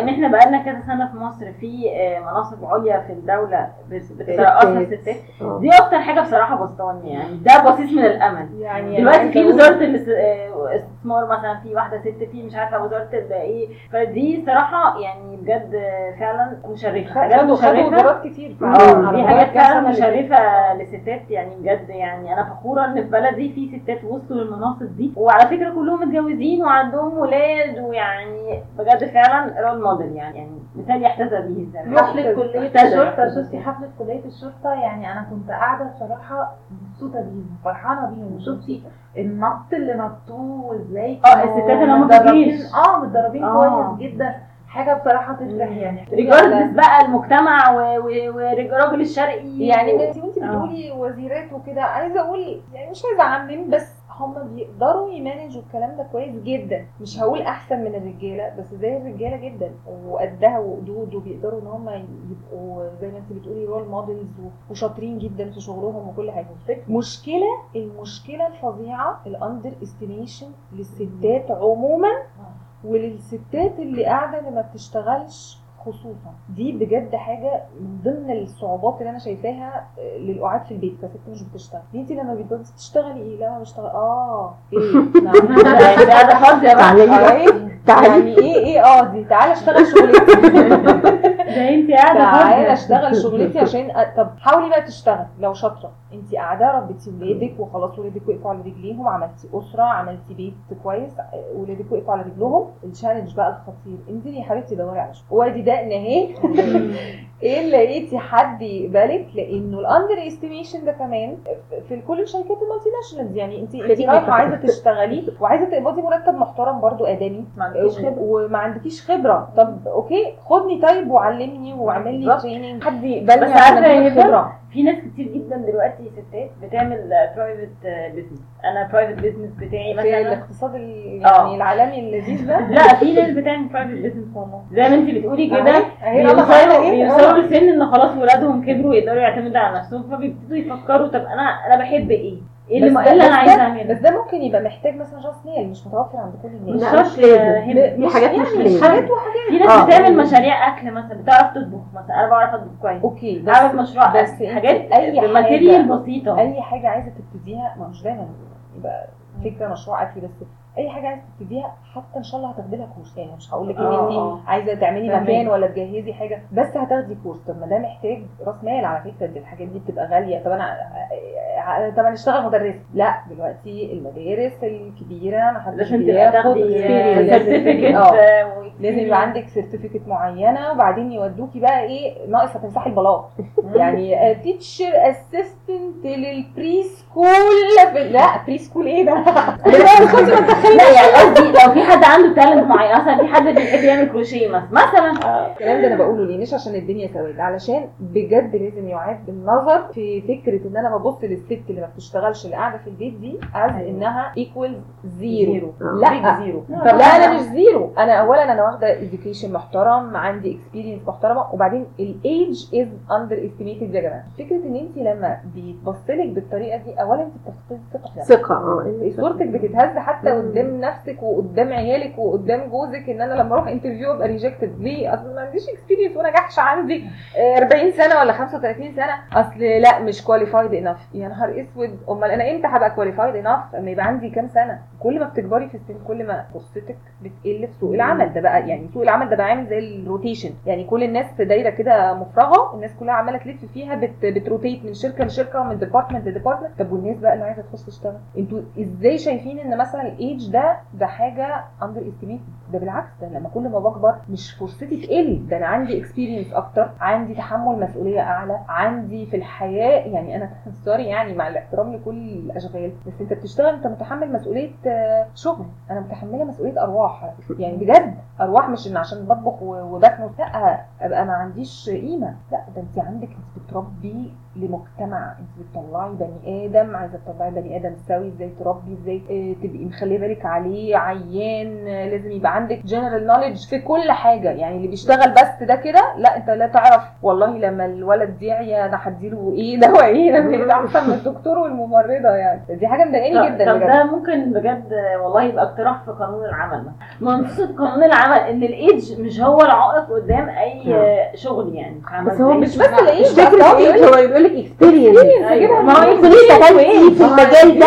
ان إحنا بقالنا كذا سنة في مصر في آه، مناصب عليا في الدولة بت- بترقصها الستات آه. دي أكتر حاجة بصراحة بسطاني يعني. ده بصيص من الأمل. يعني دلوقتي في أقول- وزارة الاس- آه، الاستثمار مثلا في واحدة ست في مش عارفة وزارة إيه. فدي صراحة يعني بجد آه، فعلا مشرفة حاجات خدوا خدوا مشرفة. وزارات كتير آه، دي مدار حاجات فعلا مشرفة لستات يعني بجد. يعني أنا فخورة إن في بلدي في ستات وصلوا للمناصب دي. وعلى فكرة كلهم متجوزين وعندهم ولاد ويعني بجد فعلا role model يعني. يعني مثال يحتذى به. الزمان حفلة كلية محتذى. الشرطة شفتي حفلة كلية الشرطة؟ يعني أنا كنت قاعدة بصراحة مبسوطة بيهم فرحانة بيهم وشفتي النط اللي نطوه وإزاي آه، الستات اللي هم. آه متدربين آه. كويس جدا حاجة بصراحة تفرح يعني regardless بقى المجتمع والراجل الشرقي يعني انت وانت آه. بتقولي وزيرات وكده عايزة أقول يعني مش عايزة أعمم بس هم بيقدروا ي manage وا الكلام ده كويس جدا. مش هقول أحسن من الرجالة بس زي الرجالة جدا. وقدها وقدود وبيقدروا إن هم يبقوا زي ما انت بتقولي role models وشاطرين جدا في شغلهم وكل حاجة. مشكلة المشكلة الفظيعة ال underestimation للستات عموما. وللستات اللي قاعدة اللي ما بتشتغلش خصوصا. دي بجد حاجة من ضمن الصعوبات اللي أنا شايفاها آه، للقعاد في البيت. كست مش بتشتغل. انت لما بتبصي تشتغلي إيه؟ لا ما بشتغل. آه إيه؟ نعم. ده قاعدة فاضيه بقى تعالي آه، تعالي. يعني إيه؟ إيه؟ آه دي تعالى أشتغل شغلتي ده انت قاعدة تعالى اشتغل شغلتي عشان أ- طب حاولي بقى تشتغل لو شاطره انت قاعدة ربيتي ولادك وخلاص ولادك وقفوا على رجليهم عملتي اسره عملتي بيت كويس ولادك وقفوا على رجلهم ال challenge بقى الخطير انزلي يا حبيبتي دوري على شغل وادي دقن اهي إيه لقيتي حد يقبلك لأنه ال underestimation ده كمان في كل الشركات ال multinationals يعني انت انت رايحه عايزه تشتغلي وعايزه تقبضي مرتب محترم برضو ادمي ما عندكيش خبره وما عندكيش خبره طب okay خدني طيب وعلمني واعمل لي بالظبط. training حد يقبلني بس؟ خبرة. في ناس كتير جدا دلوقتي ستات بتعمل private business أنا private business بتاعي في مثلا. الاقتصاد ال- آه. يعني العالمي اللذيذ ده. لا في ناس بتعمل private business والله. زي ما انت بتقولي كده. بيوصلوا بيوصلوا لسن إن خلاص ولادهم كبروا ويقدروا يعتمدوا على نفسهم فبيبتدوا يفكروا طب أنا أنا بحب إيه؟ إيه اللي, بس إيه اللي أنا عايزة أعمله؟ بس ده ممكن يبقى محتاج مثلا راس مال مش متوفر عند كل الناس. مش شرط مش لازم. في حاجات مش يعني لازم حاجات وحاجات. في ناس آه. بتعمل مشاريع أكل مثلا بتعرف تطبخ مثلا أنا بعرف اطبخ كويس. okay بس أعمل مشروع بس حاجات حاجة- ب material بسيطة. أي حاجة عايزة تبتديها ما مش دايما يبقى فكرة مشروع أكل بس. أي حاجة عايزة تبتديها حتى إن شاء الله هتاخدي لها course يعني مش هقول لك إن آه. انت عايزة تعملي. مكان ولا تجهزي حاجة بس هتاخدي course طب ما ده محتاج راس مال على فكرة دي الحاجات دي بتبقى غالية طب أنا طب أنا اشتغل مدرسة لا دلوقتي المدارس الكبيرة ما حدش بياخد آه لازم يبقى عندك certificate معينة وبعدين يودوكي بقى إيه ناقص هتمسحي البلاط يعني teacher assistant لل pre-school. لا pre-school إيه ده؟ لا يعني قصدي لو في حد عنده talent معين. مثلا في حد بيحب يعمل كروشيه مثلا. مثلا. الكلام ده أنا بقوله ليه؟ مش عشان الدنيا سواد علشان بجد لازم يعاد بالنظر في فكرة إن أنا ببص للست اللي ما بتشتغلش اللي قاعدة في البيت دي as إنها equal zero لا zero طب لا أنا مش zero أنا اولا أنا واخدة education محترم عندي experience محترمة وبعدين ال age is underestimated يا جماعة. فكرة إن انت لما بيتبصلك بالطريقة دي اولا انت بتفقدي نفسك. ثقة آه صورتك بتتهز حتى قدام نفسك وقدام عيالك. وقدام جوزك إن أنا لما أروح interview أبقى rejected ليه؟ أصل ما عنديش experience وأنا جحش عندي آه، 40 سنة ولا 35 سنة. أصل لا مش qualified enough يا نهار أسود. أمال أنا إمتى هبقى qualified enough أما يبقى عندي كام سنة؟ كل ما بتكبري في السن كل ما فرصتك بتقل في سوق العمل. ده بقى يعني سوق العمل ده بقى عامل زي ال rotation يعني كل الناس في دايرة كده مفرغة الناس كلها عمالة تلف فيها بت بت rotate من شركة لشركة ومن department ل department طب والناس بقى اللي عايزة تخش تشتغل؟ أنتوا إزاي شايفين إن مثلا الايدج ده ده حاجة underestimate ده بالعكس ده لما كل ما بكبر مش فرصتي تقل. ده أنا عندي experience أكتر عندي تحمل مسؤولية أعلى عندي في الحياة يعني أنا sorry يعني مع الاحترام لكل الأشغال بس أنت بتشتغل أنت متحمل مسؤولية آه، شغل. أنا متحملة مسؤولية أرواح. يعني بجد أرواح مش إن عشان بطبخ وبكنس لا أبقى ما عنديش قيمة. لا ده أنت عندك أنت بتربي لمجتمع. أنت بتطلعي بني آدم عايزة تطلعي بني آدم سوي إزاي تربي إزاي آه تبقي مخليه بالك عليه عيان. آه، لازم يبقى عندك general knowledge في كل حاجة. يعني اللي بيشتغل بس ده كده لا انت لا تعرف. والله لما الولد يعيا أنا هديله إيه دواء إيه لما يبقى احسن من الدكتور والممرضة يعني. دي حاجة مضايقاني جدا طب ده ممكن بجد والله يبقى اقتراح في قانون العمل منصوص قانون العمل إن الايدج مش هو العائق قدام أي شغل يعني. بس هو؟ مش بس مش إيه هو يقول لك experience أيوة. ما هو انت ليه اشتغلتي في المجال ده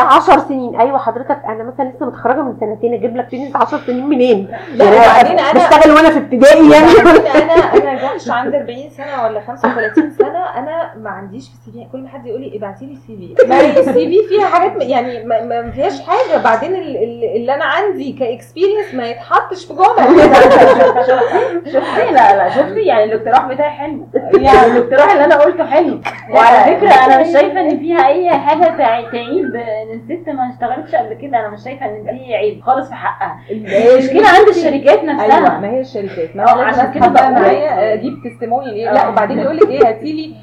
10 سنين. أيوه حضرتك أنا مثلا لسه متخرجة من سنتين أجيب لك experience 10 سنين منين؟ لا يعني وبعدين أنا بشتغل وأنا في ابتدائي يعني. وبعدين أنا أنا جحش عندي 40 سنة ولا 35 سنة أنا ما عنديش في ال CV. كل ما حد يقول لي ابعتي لي ال CV. ما ال CV فيها حاجات يعني ما, ما فيهاش حاجة. بعدين ال- ال- اللي أنا عندي ك experience ما يتحطش في جمل شفتي؟ لا لا شفتي؟ يعني الاقتراح بتاعي حلو. يعني الاقتراح اللي أنا قلته حلو. وعلى فكرة أنا مش شايفة إن فيها أي حاجة تع- تعيب. إن الست ما اشتغلتش قبل كده أنا مش شايفة إن دي عيب خالص في حقها المشكلة عند الشركات أيوه نفسها ما هي الشركات ما آه، عشان كده بقى. معايا أجيب تستموني ليه لا آه. وبعدين يقول لك إيه هاتي لي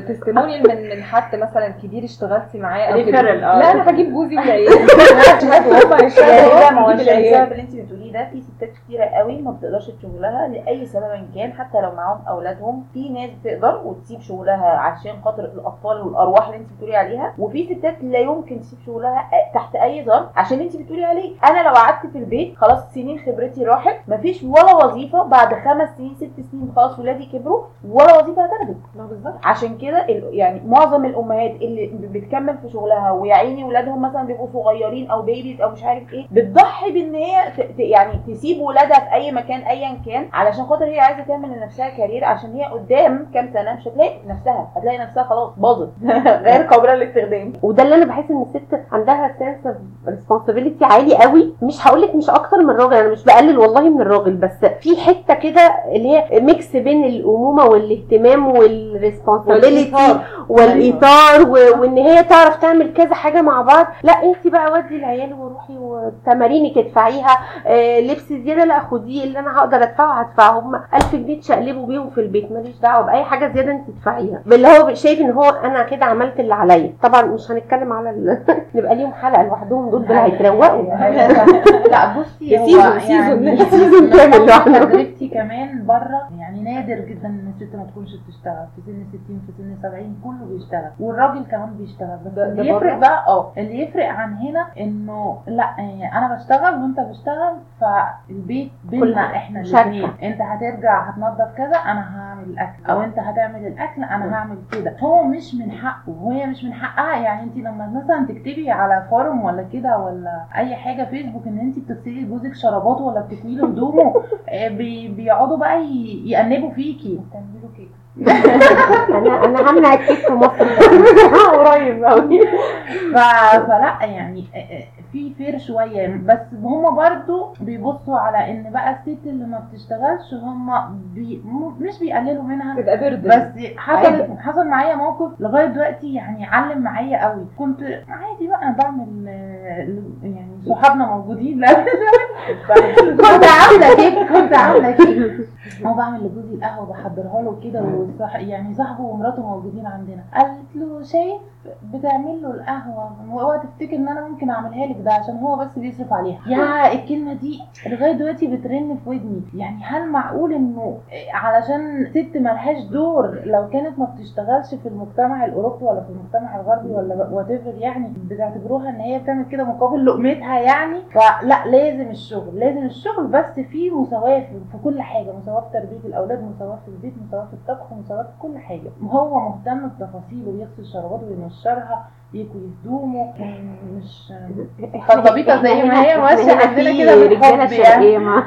تستموني من من حد مثلا كبير اشتغلتي معاه أو كده. آه. لا أنا هجيب جوزي والعيال يشهدوا هم يشهدوا ده ما هو. السبب اللي انت بتقوليه ده في ستات كتيرة قوي ما بتقدرش تشوف لها لأي سبب كان حتى لو معاهم أولادهم في ناس بتقدر وتسيب شغلها شغلها عشان خاطر الأطفال والأرواح اللي انت بتقولي عليها وفي ستات لا يمكن تسيب شغلها تحت أي ظرف عشان انت بتقولي عليه أنا لو قعدت في البيت خلاص سنين خبرتي راحت مفيش ولا وظيفة بعد خمس سنين ست سنين خلاص ولادي كبروا ولا وظيفة بالظبط. عشان كده يعني معظم الأمهات اللي بتكمل في شغلها ويا عيني ولادهم مثلا بيبقوا صغيرين أو بيبيز أو مش عارف إيه بتضحي بإن هي يعني تسيب ولادها في أي مكان ايا كان علشان خاطر هي عايزة تعمل لنفسها career عشان هي قدام كام سنة مش هتلاقي نفسها هتلاقي نفسها خلاص باظت غير قابلة للاستخدام. وده اللي أنا بحس إن الست عندها sense of responsibility عالي قوي مش هقول لك مش أكتر من الراجل أنا مش بقلل والله من الراجل بس في حتة كده اللي هي mix بين الأمومة والاهتمام وال responsibility والايثار و- وإن هي تعرف تعمل كذا حاجة مع بعض. لا انت بقى ودي العيال وروحي وتمارينك ادفعيها آه لبس زيادة لا خديه اللي أنا هقدر أدفعه هدفعه. هم 1000 جنيه تشقلبوا بيهم في البيت ماليش دعوة بأي حاجة زيادة انت تدفعيها. اللي هو شايف إن هو أنا كده عملت اللي عليا. طبعا مش هنتكلم على ال... نبقى ليهم حلقة لوحدهم دول دول هيتروقوا لا بصي هو season- يعني season- season كامل لوحده. تجربتي كمان بره يعني نادر جدا إن الست ما تكونش بتشتغل في سن 60 في سن 70 كله بيشتغل والراجل كمان بيشتغل بس اللي يفرق؟ بقى آه اللي يفرق عن هنا إنه لا يعني أنا بشتغل وأنت بتشتغل فالبيت بينا إحنا. الاثنين أنت هترجع هتنظف كذا أنا هعمل الأكل. أو أنت هتعمل الأكل أنا هعمل كده. هو مش من حقه وهي مش من حقها. يعني انت لما مثلا تكتبي على forum ولا كده ولا أي حاجة فيسبوك إن انت بتغسلي لجوزك شراباته ولا بتكوي له هدومه آه، بي- بيقعدوا بقى يأنبوا فيكي. كده أنا أنا همنع الكيك في مصر. قريب قوي. فلا يعني آه، آه، في fair شوية بس هما برضو بيبصوا على إن بقى الست اللي ما بتشتغلش هما بي... مش بيقللوا منها تبقى برد بس حصل حصل معايا موقف لغاية دلوقتي يعني علم معايا قوي. كنت عادي بقى بعمل يعني صحابنا موجودين. لا كنت عاملة كيك كنت عاملة كيك. هو بعمل لجوزي القهوة بحضرها له كده وصح يعني صاحبه ومراته موجودين عندنا. قالت له شايف بتعمل له القهوة؟ اوعى تفتكر إن أنا ممكن أعملها لك ده عشان هو بس بيصرف عليها. يا الكلمة دي لغاية دلوقتي بترن في ودني. يعني هل معقول إنه علشان ست ملهاش دور لو كانت ما بتشتغلش في المجتمع الأوروبي ولا في المجتمع الغربي ولا وات يعني بتعتبروها إن هي بتعمل كده مقابل لقمتها يعني فلا لازم الشغل. لازم الشغل بس في مساواة في كل حاجة. مساواة في تربية الأولاد مساواة في البيت مساواة في الطبخ مساواة في كل حاجة. هو مهتم بتفاصيله بيغسل شراباته وينشرها يكوي هدومه مش خلطبيطه زي ما هي ماشية عندنا كده رجالة يعني ما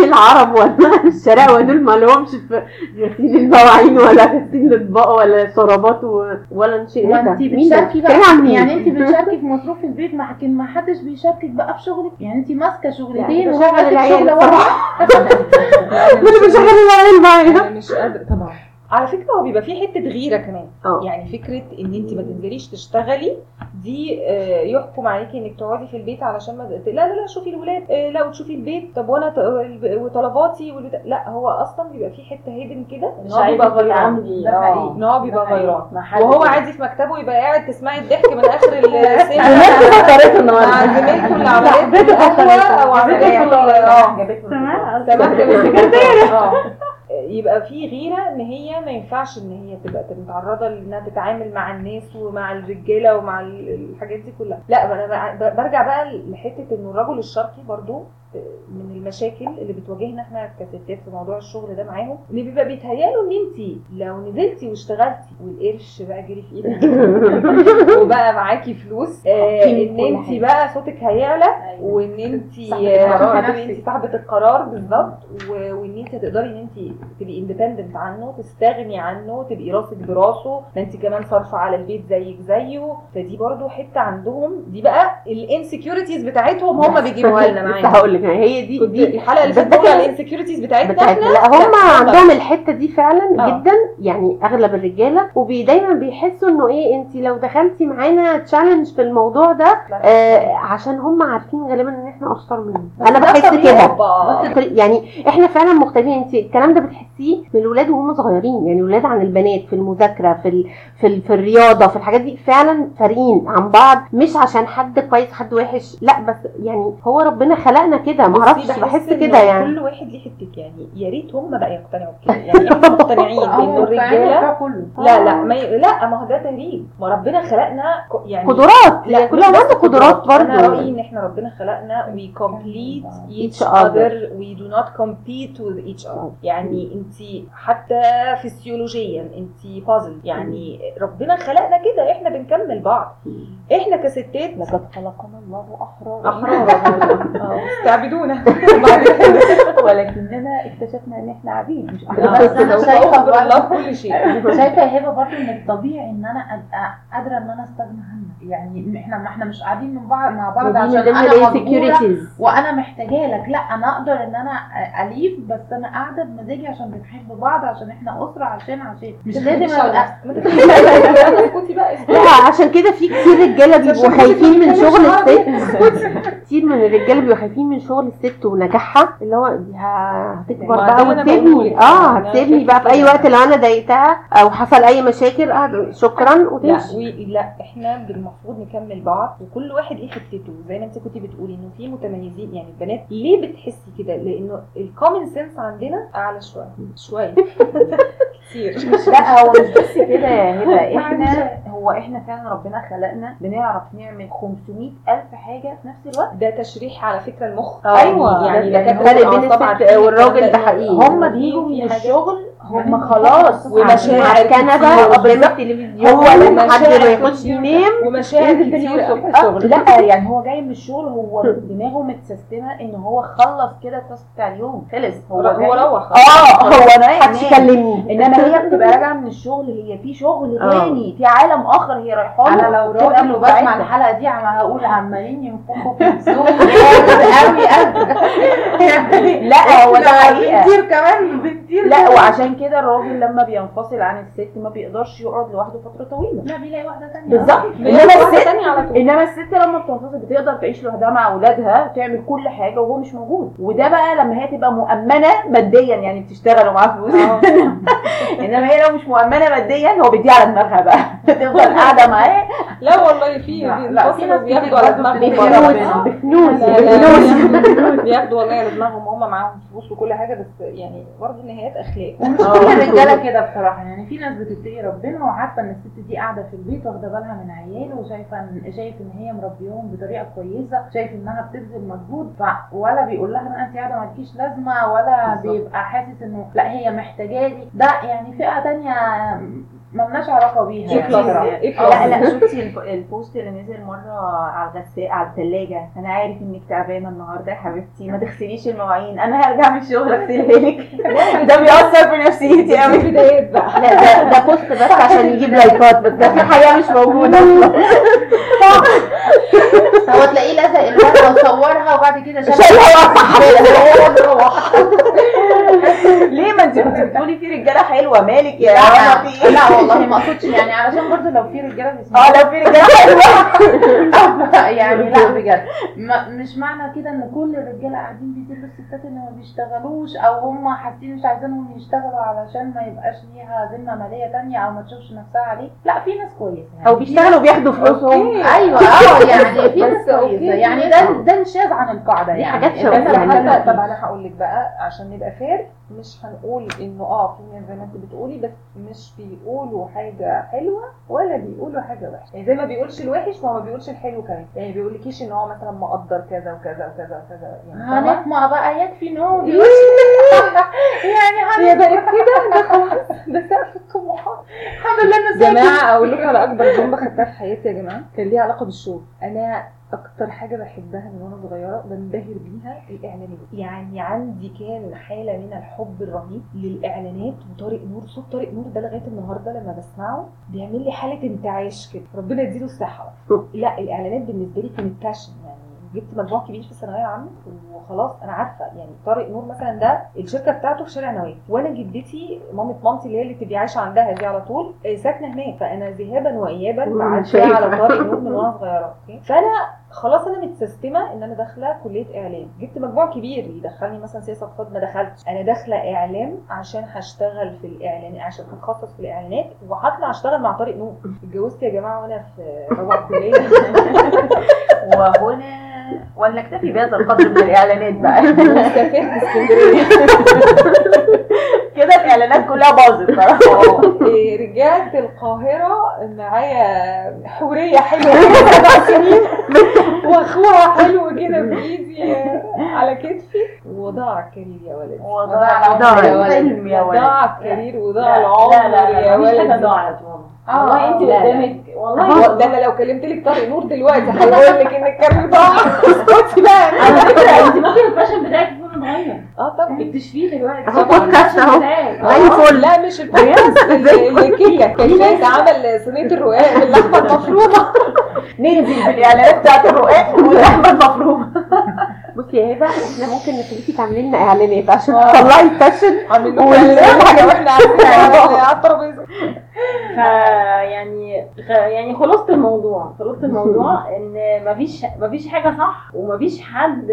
العرب ولا الشرق دول ما لهمش في غسيل المواعين ولا غسيل الاطباق ولا شرابات ولا إيه ما؟ انت؟ بتشاركي بقى؟ يعني انت بتشاركي في مصروف البيت ما لكن ما حدش بيشاركك بقى في شغلك يعني انت ماسكة شغلتين يعني العيال شغله. واحدة أنا بشغل العيال معايا مش قادرة طبعا على فكرة هو بيبقى فيه حتة غيرة كمان. آه. يعني فكرة إن أنت ما تنزليش تشتغلي دي آه، يحكم عليكي إنك تقعدي في البيت علشان ما لا لا لا شوفي الولاد آه، لا وتشوفي البيت طب وأنا وطلباتي والبتاع. لا هو أصلا بيبقى فيه حتة هيدن كده إن هو بيبقى يبقى غيران. إن هو بيبقى. غيران. وهو. عادي في مكتبه يبقى قاعد تسمعي الضحك من آخر السنة فكرته مع النهارده زميلته اللي عملت له قهوه أو عملت له جابت له تمام. تمام. آه. يبقى في غيرة إن هي ما ينفعش إن هي تبقى متعرضة لإنها تتعامل مع الناس ومع الرجالة ومع ال- الحاجات دي كلها. لا أنا برجع بقى لحتة إنه الرجل الشرقي برضو من المشاكل اللي بتواجهنا إحنا كستات في موضوع الشغل ده معاهم ان بيبقى بيتهيألوا إن انت لو نزلتي واشتغلتي والقرش بقى جري في إيدك وبقى معاكي فلوس آه إن انت. بقى صوتك هيعلى وإن انت انت صاحبة القرار بالظبط. وإن انت تقدري إن انت تبقي independent عنه تستغني عنه تبقي راسك براسه ما انت كمان صارفه على البيت زيك زيه. فدي برضو حتة عندهم دي بقى ال insecurities بتاعتهم هم بيجيبوها لنا معاهم هقول لك يعني هي دي دي الحلقة اللي فاتت ال insecurities بتاعتنا بتاعت إحنا لا هم هم عندهم الحتة دي فعلا آه. جدا يعني أغلب الرجالة ودايما بيحسوا إنه إيه انت لو دخلتي معانا challenge في الموضوع ده آه عشان هم عارفين غالبا إن إحنا اشطر منهم أنا بحس كده. بس يعني إحنا فعلا مختلفين انت الكلام ده بتحسيه من الولاد وهم صغيرين. يعني الولاد عن البنات في المذاكرة في ال... في, ال... في الرياضة في الحاجات دي فعلا فارقين عن بعض. مش عشان حد كويس حد وحش. لا بس يعني هو ربنا خلقنا كده. ما أعرفش بحس كده يعني. كل واحد ليه حتته يعني يا ريت هم بقى يقتنعوا بكده. يعني إحنا مقتنعين ان الرجالة لا لا ما ي... لا ما هو ده تهريج ما ربنا خلقنا ك- يعني قدرات. لا كل مش واحد بس عنده قدرات أنا رأيي برضه إن إحنا ربنا خلقنا we complete Each other. we do not compete with each other. يعني انت حتى فسيولوجيا انت بازل يعني ربنا خلقنا كده إحنا بنكمل بعض. إحنا كستات لقد خلقنا الله أحرارا. احرار آه، استعبدونا. ولكننا اكتشفنا إن إحنا عبيد مش بس أنا شايفة كل شيء. شايفة هبة برضه إن الطبيعي إن أنا ابقى قادرة إن أنا أستغنى عنها. يعني إحنا ما إحنا مش قاعدين من بعض مع بعض عشان أنا مجبورة وأنا محتاجه لك. لا أنا أقدر إن أنا أليف بس أنا قاعدة بمزاجي عشان بنحب بعض عشان إحنا أسرة عشان عشان. مش لازم ابقى عشان كده في كتير رجالة بيبقوا خايفين من شغل الست. كتير من الرجالة بيبقوا خايفين من شغل الست ونجاحها اللي هو هتكبر ما بقى بقوله. آه شايفة بقى في أي. وقت لو أنا ضايقتها أو حصل أي مشاكل آه شكرا لا وتمشي. وي لا إحنا المفروض نكمل بعض وكل واحد ليه حتته زي ما أنت كنتي بتقولي إنه في متميزين يعني البنات ليه بتحسي كده؟ لأنه ال common sense عندنا أعلى شوية. شوية. كتير. لا هو مش بس كده يا هبة. إحنا هو إحنا فعلا ربنا خلقنا بنعرف نعمل 500 ألف حاجة في نفس الوقت. ده تشريح على فكرة المخ. أيوة، يعني ده- دكاترة الفرق بين عارفين والراجل ده حقيقي. هم بيجوا من الشغل هم خلاص ومشاعر. قدام بالظبط. هو لحد ما مشاعر يخش كتير. ينام ومشاعر كتير. الصبح الشغل لا يعني هو جاي من الشغل هو دماغه متسيستمة إن هو خلص كده التاسك بتاع اليوم خلص هو هو روح آه هو أنا محدش يكلمني إنما هي بتبقى راجعة من الشغل هي في شغل آه. تاني في عالم آخر هي رايحة له أنا لو راجل وبسمع. الحلقة دي عم هقول عمالين ينفخوا في نفسهم قوي قوي لا هو بنطير كمان. بنطير لا وعشان كده الراجل لما بينفصل عن الست ما بيقدرش يقعد لوحده فترة طويلة. لا بيلاقي واحدة ثانية بالظبط. إنما الست إنما الست لما بتنفصل بتقدر تعيش لوحدها مع أولادها تعمل كل حاجة وهو مش موجود. وده بقى لما هي تبقى مؤمنة ماديا يعني بتشتغل ومعاها فلوس. إنما هي لو مش مؤمنة ماديا هو بيديها على دماغها بقى. تفضل قاعدة معاه. لا والله في لا، في ناس بياخدوا كتير على دماغهم. بفلوس بفلوس بياخدوا والله على دماغهم. هم معاهم فلوس وكل حاجة بس يعني برضه النهايات أخلاق ومش كل الرجالة كده بصراحة يعني في ناس بتتقي ربنا وعارفة إن الست دي قاعدة في البيت واخدة بالها من عياله وشايفة ان شايف إن هي مربيهم بطريقة كويسة شايف إنها بتبذل مجهود. ولا بيقول لها أنت قاعدة مالكيش لازمة ولا بالظبط. بيبقى حاسس إنه لأ هي محتاجه لي ده يعني فئة تانية ملناش علاقة بيها. يعني؟ بصراحة. إيه لا لا شفتي الب- البوست اللي نزل مرة على الغسالة على الثلاجه أنا عارف إنك تعبانة النهارده يا حبيبتي. ما تغسليش المواعين. أنا هرجع من الشغل اغسلها لك ده بيأثر في نفسيتي قوي بدايات بقى. لا ده ده بوست بس عشان يجيب likeات بس ده في حقيقه مش موجودة. هو تلاقيه لزق الورقه وصورها وبعد كده شال ليه ما انت كنت بتقولي في رجالة حلوة؟ مالك يا رنا في إيه لا والله ما اقصدش يعني علشان برضه لو في رجالة بيسمعوا آه لو في رجالة حلوة. يعني لا بجد. مش معنى كده ان كل الرجالة قاعدين بيدلوا الستات إن ما بيشتغلوش أو هم حاسين مش عايزينهم يشتغلوا علشان ما يبقاش ليها ذمة مالية تانية أو ما تشوفش نفسها عليه لا في ناس كويسة يعني. أو بيشتغلوا بياخدوا فلوسهم. أيوه أه يعني في ناس. كويسة. يعني ده ده انشاذ عن القاعدة يعني. حاجات شوية. يعني فيه. طب أنا هقول لك بقى عشان نبقى فير مش هنقول إنه آه في ناس زي ما أنت بتقولي بس مش بيقولوا حاجة حلوة ولا بيقولوا حاجة وحشة يعني زي ما بيقولش الوحش ما هو ما بيقولش الحلو كمان يعني بيقولكيش إن هو مثلا مقدر كذا وكذا وكذا وكذا يعني؟ هنطمع بقى يكفي ان هو إيه؟ يعني هي هنطمع بقت كده ده خلاص ده سقف الطموحات الحمد لله ساكت. جماعة أقول لكم على أكبر جملة خدتها في حياتي يا جماعة كان ليها علاقة بالشغل أنا أكتر حاجة بحبها من وأنا صغيرة بنبهر بيها الإعلانات. يعني عندي كان حالة من الحب الرهيب للإعلانات وطارق نور. صوت طارق نور ده لغاية النهارده لما بسمعه بيعمل لي حالة انتعاش كده. ربنا يديله الصحة. لا الإعلانات بالنسبة لي كانت باشن يعني. جبت مجموع كبير في الثانوية العامة وخلاص أنا عارفة يعني طارق نور مثلا ده الشركة بتاعته في شارع نواف وأنا جدتي مامة مامتي اللي هي اللي بتبقي عايشة عندها دي على طول آه، ساكنة هناك فأنا ذهابا وايابا شايفة. على طارق نور من وأنا صغيرة فأنا خلاص أنا متسيستمة إن أنا داخلة كلية إعلام. جبت مجموع كبير يدخلني مثلا سياسة اقتصاد ما دخلتش. أنا داخلة إعلام عشان هشتغل في الإعلان عشان هتخصص في الإعلانات. وهطلع اشتغل مع طارق نور اتجوزت يا جماعة وأنا في رابعه كليه وهنا ولنكتفي بهذا القدر من الإعلانات بقى. وسافرت اسكندريه كده الإعلانات كلها باظت صراحة إيه، رجعت القاهرة معايا حورية حلوة كده سبع سنين وأخوها حلو كده بإيدي على كتفي. وضاع الكارير يا ولدي وضاع العمر يا ولدي يا ولدي. ضاع الكارير وضاع العمر يا لا مفيش حاجة ولدي ضاعت والله آه، والله انت. قدامك. والله ده أنا لو كلمت لك طارق نور دلوقتي هيقول لك ان الكارير ضاع اسكتي بقى على فكره انت ممكن الفاشن بتاعك اتغير آه طبعا اكتشفيه دلوقتي. أهو. بودكاست أهو. زي الفل لا مش البودكاست الكيكه كان عمل صينية الرقاق باللحمة المفرومة. ننزل بالاعلانات بتاعت الرقاق واللحمة المفرومة. بصي يا هبة إحنا ممكن نخليكي تعملي لنا إعلانات عشان تطلعي وال- كل حاجة وإحنا على على الترابيزة. فيعني خ- يعني خلاصة الموضوع خلاصة الموضوع إن مفيش مفيش حاجة صح ومفيش حد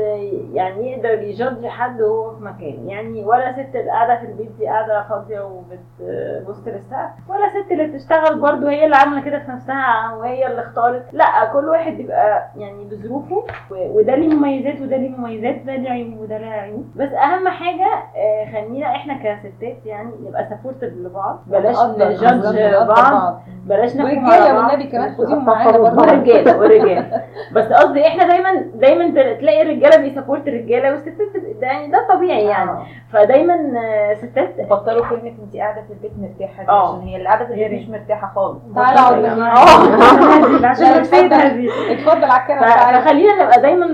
يعني يقدر يجادج حد وهو في مكان يعني ولا ست اللي قاعدة في البيت دي قاعدة فاضية وبتبص للسقف ولا ست اللي بتشتغل برضو هي اللي عاملة كده في نفسها وهي اللي اختارت. لأ كل واحد بيبقى يعني بظروفه وده ليه مميزات وده ليه مميزات ده ليه عيوب وده ليه عيوب. بس أهم حاجة آه، خلينا إحنا كستات يعني نبقى supportive لبعض. بلاش ن judge بعض. بلاش نحكم ورجاله والنبي كمان خديهم معانا برضه. ورجاله ورجاله بس قصدي إحنا دايما دايما ت- تلاقي الرجالة بي support الرجالة والستات ده يعني ده طبيعي يعني. فدايما آه، ستات بطلوا كلمة انت قاعدة في البيت مرتاحة. دي آه. عشان هي اللي قاعدة في البيت right. مش مرتاحة خالص. تعالى اقعد. عشان نتفيد اتفضل. على الكنبه فخلينا نبقى دايما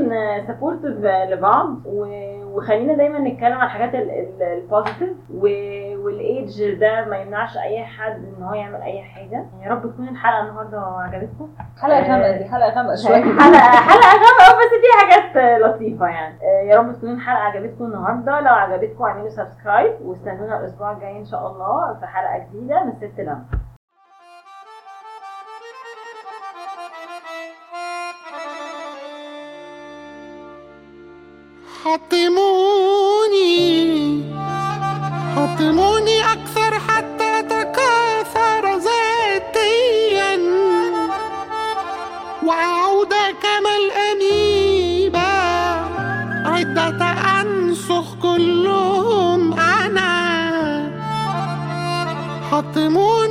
supportive لبعض و- وخلينا دايما نتكلم عن الحاجات ال positive وال age ده ما يمنعش أي حد إن هو يعمل أي حاجة. يا رب تكون الحلقة النهارده عجبتكم. حلقة غامقة دي حلقة غامقة شوية. حلقه حلقة غامقة بس في حاجات لطيفة يعني. آه، يا رب تكون الحلقة عجبتكم النهارده. لو عجبتكم اعملوا subscribe واستنونا الأسبوع الجاي إن شاء الله في حلقة جديدة من ست لمبه حطموني. حطموني أكثر حتى تكاثر ذاتيا. وأعود كما الأميبا عدة أنسخ كلهم أنا. حطموني